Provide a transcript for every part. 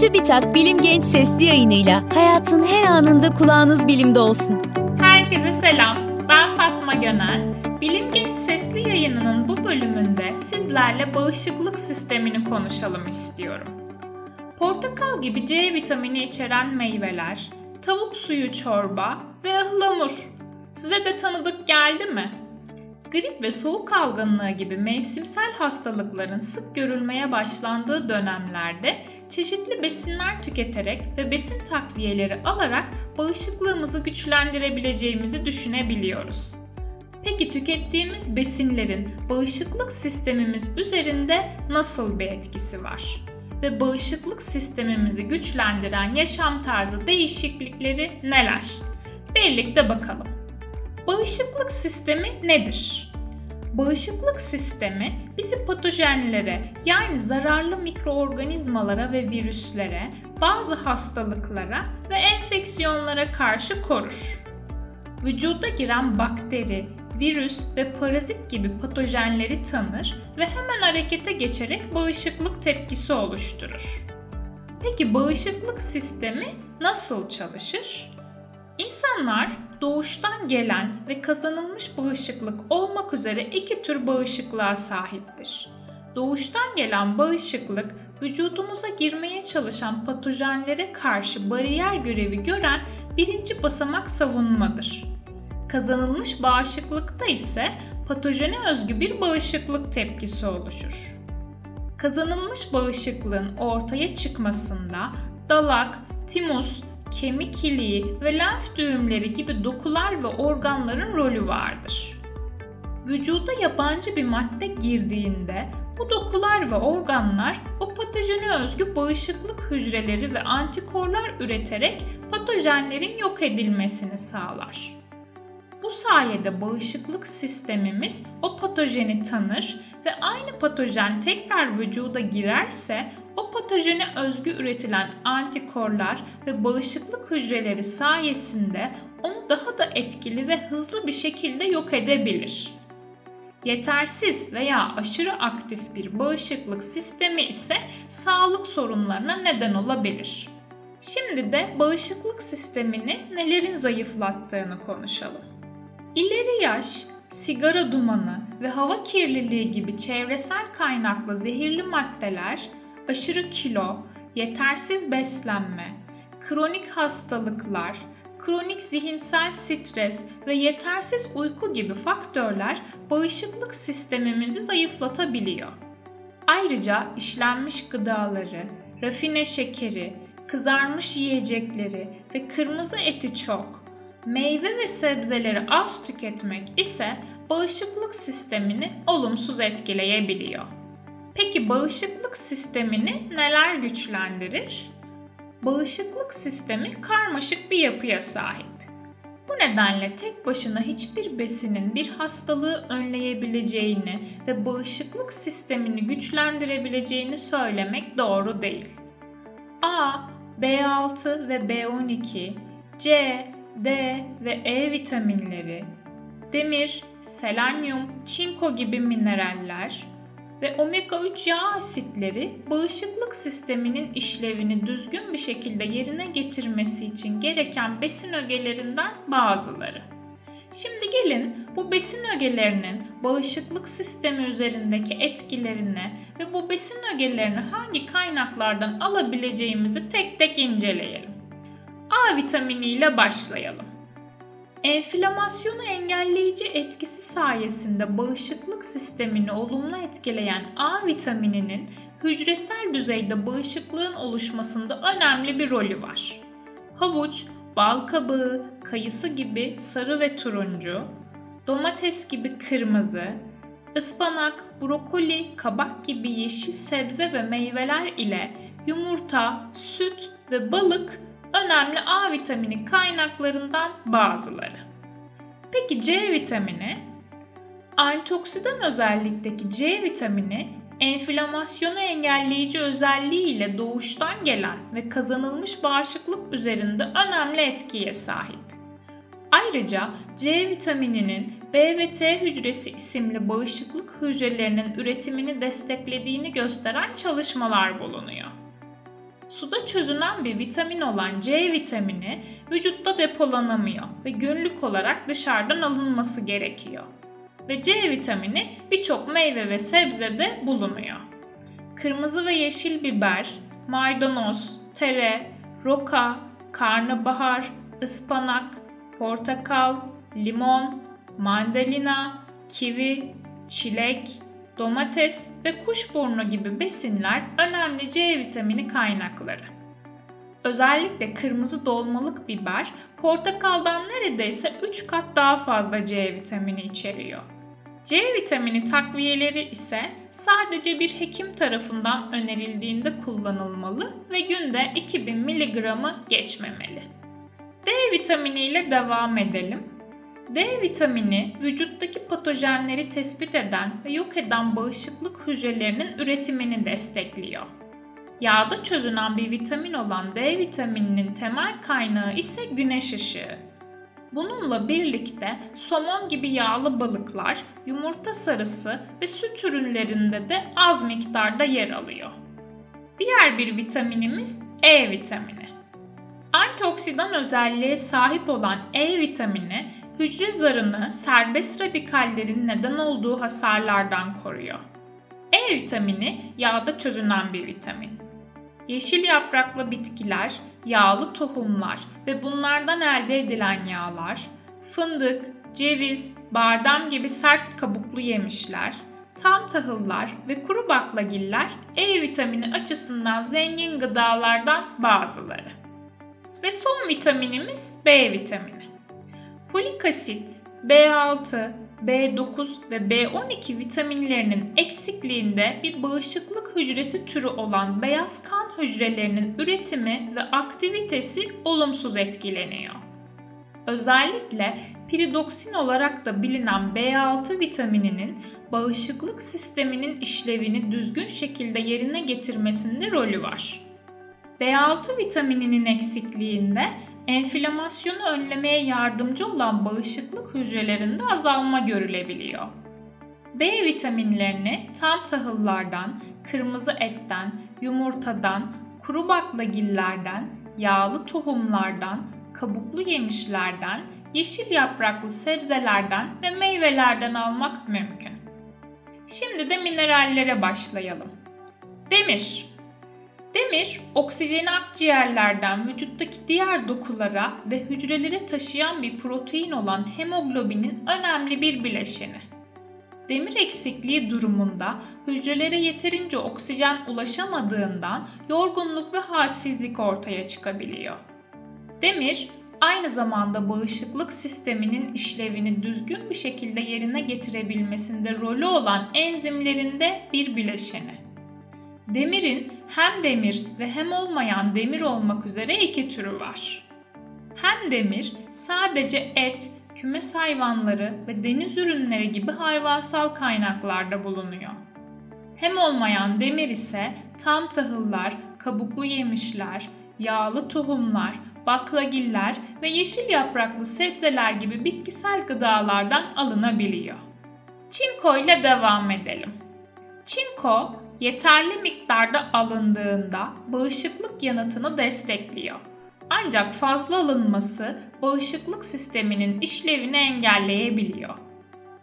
TÜBİTAK Bilim Genç Sesli yayınıyla hayatın her anında kulağınız bilimde olsun. Herkese selam, ben Fatma Gönel. Bilim Genç Sesli yayınının bu bölümünde sizlerle bağışıklık sistemini konuşalım istiyorum. Portakal gibi C vitamini içeren meyveler, tavuk suyu çorba ve ıhlamur. Size de tanıdık geldi mi? Grip ve soğuk algınlığı gibi mevsimsel hastalıkların sık görülmeye başlandığı dönemlerde çeşitli besinler tüketerek ve besin takviyeleri alarak bağışıklığımızı güçlendirebileceğimizi düşünebiliyoruz. Peki tükettiğimiz besinlerin bağışıklık sistemimiz üzerinde nasıl bir etkisi var? Ve bağışıklık sistemimizi güçlendiren yaşam tarzı değişiklikleri neler? Birlikte bakalım. Bağışıklık sistemi nedir? Bağışıklık sistemi bizi patojenlere yani zararlı mikroorganizmalara ve virüslere, bazı hastalıklara ve enfeksiyonlara karşı korur. Vücuda giren bakteri, virüs ve parazit gibi patojenleri tanır ve hemen harekete geçerek bağışıklık tepkisi oluşturur. Peki bağışıklık sistemi nasıl çalışır? İnsanlar doğuştan gelen ve kazanılmış bağışıklık olmak üzere iki tür bağışıklığa sahiptir. Doğuştan gelen bağışıklık vücudumuza girmeye çalışan patojenlere karşı bariyer görevi gören birinci basamak savunmadır. Kazanılmış bağışıklıkta ise patojene özgü bir bağışıklık tepkisi oluşur. Kazanılmış bağışıklığın ortaya çıkmasında dalak, timus, kemik iliği ve lenf düğümleri gibi dokular ve organların rolü vardır. Vücuda yabancı bir madde girdiğinde bu dokular ve organlar o patojene özgü bağışıklık hücreleri ve antikorlar üreterek patojenlerin yok edilmesini sağlar. Bu sayede bağışıklık sistemimiz o patojeni tanır ve aynı patojen tekrar vücuda girerse o patojene özgü üretilen antikorlar ve bağışıklık hücreleri sayesinde onu daha da etkili ve hızlı bir şekilde yok edebilir. Yetersiz veya aşırı aktif bir bağışıklık sistemi ise sağlık sorunlarına neden olabilir. Şimdi de bağışıklık sistemini nelerin zayıflattığını konuşalım. İleri yaş, sigara dumanı ve hava kirliliği gibi çevresel kaynaklı zehirli maddeler aşırı kilo, yetersiz beslenme, kronik hastalıklar, kronik zihinsel stres ve yetersiz uyku gibi faktörler bağışıklık sistemimizi zayıflatabiliyor. Ayrıca işlenmiş gıdaları, rafine şekeri, kızarmış yiyecekleri ve kırmızı eti çok, meyve ve sebzeleri az tüketmek ise bağışıklık sistemini olumsuz etkileyebiliyor. Peki bağışıklık sistemini neler güçlendirir? Bağışıklık sistemi karmaşık bir yapıya sahip. Bu nedenle tek başına hiçbir besinin bir hastalığı önleyebileceğini ve bağışıklık sistemini güçlendirebileceğini söylemek doğru değil. A, B6 ve B12, C, D ve E vitaminleri, demir, selenyum, çinko gibi mineraller, ve omega 3 yağ asitleri bağışıklık sisteminin işlevini düzgün bir şekilde yerine getirmesi için gereken besin ögelerinden bazıları. Şimdi gelin bu besin ögelerinin bağışıklık sistemi üzerindeki etkilerini ve bu besin ögelerini hangi kaynaklardan alabileceğimizi tek tek inceleyelim. A vitamini ile başlayalım. Enflamasyonu engelleyici etkisi sayesinde bağışıklık sistemini olumlu etkileyen A vitamininin hücresel düzeyde bağışıklığın oluşmasında önemli bir rolü var. Havuç, bal kabağı, kayısı gibi sarı ve turuncu, domates gibi kırmızı, ıspanak, brokoli, kabak gibi yeşil sebze ve meyveler ile yumurta, süt ve balık önemli A vitamini kaynaklarından bazıları. Peki C vitamini? Antioksidan özellikteki C vitamini enflamasyonu engelleyici özelliğiyle doğuştan gelen ve kazanılmış bağışıklık üzerinde önemli etkiye sahip. Ayrıca C vitamininin B ve T hücresi isimli bağışıklık hücrelerinin üretimini desteklediğini gösteren çalışmalar bulunuyor. Suda çözünen bir vitamin olan C vitamini vücutta depolanamıyor ve günlük olarak dışarıdan alınması gerekiyor. Ve C vitamini birçok meyve ve sebzede bulunuyor. Kırmızı ve yeşil biber, maydanoz, tere, roka, karnabahar, ıspanak, portakal, limon, mandalina, kivi, çilek, domates ve kuşburnu gibi besinler önemli C vitamini kaynakları. Özellikle kırmızı dolmalık biber portakaldan neredeyse 3 kat daha fazla C vitamini içeriyor. C vitamini takviyeleri ise sadece bir hekim tarafından önerildiğinde kullanılmalı ve günde 2000 mg'ı geçmemeli. D vitamini ile devam edelim. D vitamini vücuttaki patojenleri tespit eden ve yok eden bağışıklık hücrelerinin üretimini destekliyor. Yağda çözünen bir vitamin olan D vitamininin temel kaynağı ise güneş ışığı. Bununla birlikte somon gibi yağlı balıklar, yumurta sarısı ve süt ürünlerinde de az miktarda yer alıyor. Diğer bir vitaminimiz E vitamini. Antioksidan özelliğe sahip olan E vitamini hücre zarını serbest radikallerin neden olduğu hasarlardan koruyor. E vitamini yağda çözünen bir vitamin. Yeşil yapraklı bitkiler, yağlı tohumlar ve bunlardan elde edilen yağlar, fındık, ceviz, badem gibi sert kabuklu yemişler, tam tahıllar ve kuru baklagiller E vitamini açısından zengin gıdalardan bazıları. Ve son vitaminimiz B vitamini. Folik asit, B6, B9 ve B12 vitaminlerinin eksikliğinde bir bağışıklık hücresi türü olan beyaz kan hücrelerinin üretimi ve aktivitesi olumsuz etkileniyor. Özellikle piridoksin olarak da bilinen B6 vitamininin bağışıklık sisteminin işlevini düzgün şekilde yerine getirmesinde rolü var. B6 vitamininin eksikliğinde enflamasyonu önlemeye yardımcı olan bağışıklık hücrelerinde azalma görülebiliyor. B vitaminlerini tam tahıllardan, kırmızı etten, yumurtadan, kuru baklagillerden, yağlı tohumlardan, kabuklu yemişlerden, yeşil yapraklı sebzelerden ve meyvelerden almak mümkün. Şimdi de minerallere başlayalım. Demir Demir, oksijeni akciğerlerden vücuttaki diğer dokulara ve hücrelere taşıyan bir protein olan hemoglobinin önemli bir bileşeni. Demir eksikliği durumunda hücrelere yeterince oksijen ulaşamadığından yorgunluk ve halsizlik ortaya çıkabiliyor. Demir, aynı zamanda bağışıklık sisteminin işlevini düzgün bir şekilde yerine getirebilmesinde rolü olan enzimlerinde bir bileşeni. Demirin hem demir ve hem olmayan demir olmak üzere iki türü var. Hem demir sadece et, kümes hayvanları ve deniz ürünleri gibi hayvansal kaynaklarda bulunuyor. Hem olmayan demir ise tam tahıllar, kabuklu yemişler, yağlı tohumlar, baklagiller ve yeşil yapraklı sebzeler gibi bitkisel gıdalardan alınabiliyor. Çinko ile devam edelim. Çinko yeterli miktarda alındığında bağışıklık yanıtını destekliyor. Ancak fazla alınması bağışıklık sisteminin işlevini engelleyebiliyor.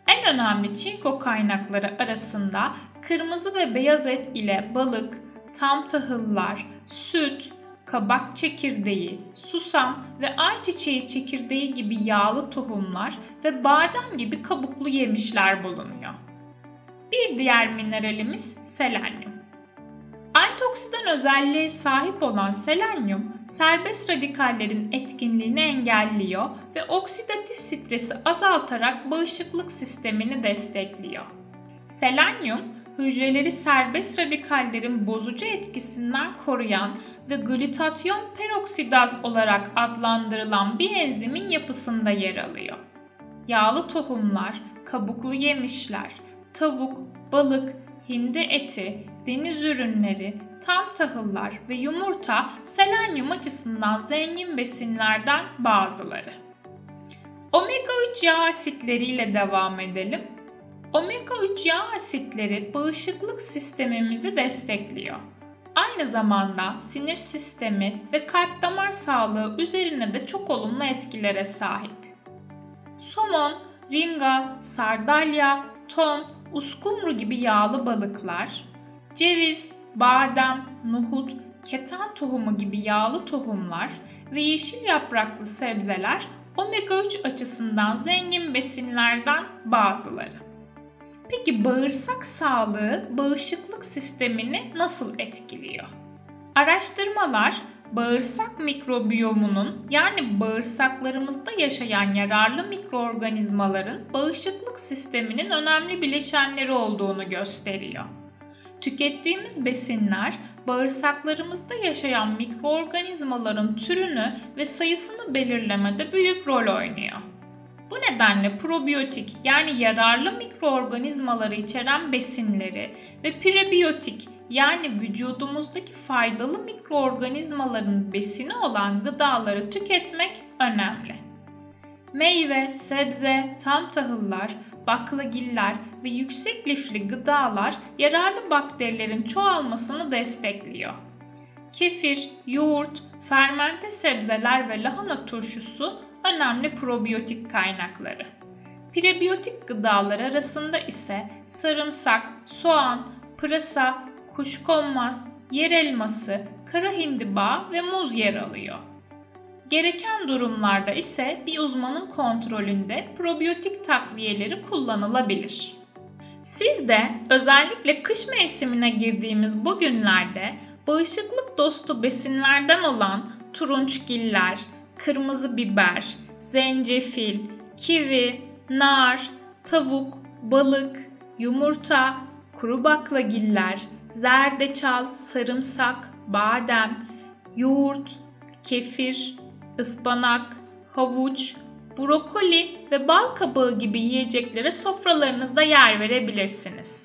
En önemli çinko kaynakları arasında kırmızı ve beyaz et ile balık, tam tahıllar, süt, kabak çekirdeği, susam ve ayçiçeği çekirdeği gibi yağlı tohumlar ve badem gibi kabuklu yemişler bulunuyor. Bir diğer mineralimiz selenyum. Antioksidan özelliğe sahip olan selenyum, serbest radikallerin etkinliğini engelliyor ve oksidatif stresi azaltarak bağışıklık sistemini destekliyor. Selenyum, hücreleri serbest radikallerin bozucu etkisinden koruyan ve glutatyon peroksidaz olarak adlandırılan bir enzimin yapısında yer alıyor. Yağlı tohumlar, kabuklu yemişler, tavuk, balık, hindi eti, deniz ürünleri, tam tahıllar ve yumurta selenyum açısından zengin besinlerden bazıları. Omega 3 yağ asitleriyle devam edelim. Omega 3 yağ asitleri bağışıklık sistemimizi destekliyor. aynı zamanda sinir sistemi ve kalp damar sağlığı üzerine de çok olumlu etkilere sahip. Somon, ringa, sardalya, ton, uskumru gibi yağlı balıklar, ceviz, badem, nohut, keten tohumu gibi yağlı tohumlar ve yeşil yapraklı sebzeler omega 3 açısından zengin besinlerden bazıları. Peki bağırsak sağlığı bağışıklık sistemini nasıl etkiliyor? Araştırmalar bağırsak mikrobiyomunun yani bağırsaklarımızda yaşayan yararlı mikroorganizmaların bağışıklık sisteminin önemli bileşenleri olduğunu gösteriyor. Tükettiğimiz besinler bağırsaklarımızda yaşayan mikroorganizmaların türünü ve sayısını belirlemede büyük rol oynuyor. Bu nedenle probiyotik yani yararlı mikroorganizmaları içeren besinleri ve prebiyotik yani vücudumuzdaki faydalı mikroorganizmaların besini olan gıdaları tüketmek önemli. Meyve, sebze, tam tahıllar, baklagiller ve yüksek lifli gıdalar yararlı bakterilerin çoğalmasını destekliyor. Kefir, yoğurt, fermente sebzeler ve lahana turşusu önemli probiyotik kaynakları. Prebiyotik gıdalar arasında ise sarımsak, soğan, pırasa, kuşkonmaz, yer elması, kara hindiba ve muz yer alıyor. Gereken durumlarda ise bir uzmanın kontrolünde probiyotik takviyeleri kullanılabilir. Siz de özellikle kış mevsimine girdiğimiz bu günlerde bağışıklık dostu besinlerden olan turunçgiller, kırmızı biber, zencefil, kivi, nar, tavuk, balık, yumurta, kuru baklagiller, zerdeçal, sarımsak, badem, yoğurt, kefir, ıspanak, havuç, brokoli ve bal kabağı gibi yiyeceklere sofralarınızda yer verebilirsiniz.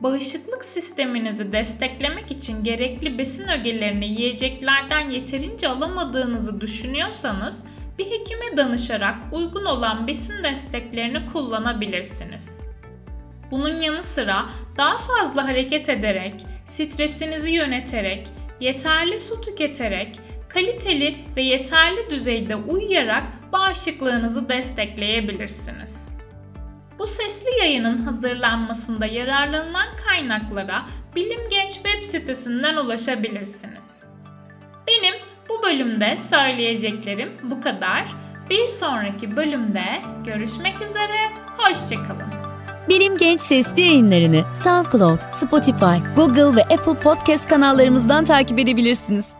Bağışıklık sisteminizi desteklemek için gerekli besin ögelerini yiyeceklerden yeterince alamadığınızı düşünüyorsanız bir hekime danışarak uygun olan besin desteklerini kullanabilirsiniz. Bunun yanı sıra daha fazla hareket ederek, stresinizi yöneterek, yeterli su tüketerek, kaliteli ve yeterli düzeyde uyuyarak bağışıklığınızı destekleyebilirsiniz. Bu sesli yayının hazırlanmasında yararlanılan kaynaklara Bilim Genç web sitesinden ulaşabilirsiniz. Benim bu bölümde söyleyeceklerim bu kadar. Bir sonraki bölümde görüşmek üzere, hoşçakalın. Bilim Genç sesli yayınlarını SoundCloud, Spotify, Google ve Apple Podcast kanallarımızdan takip edebilirsiniz.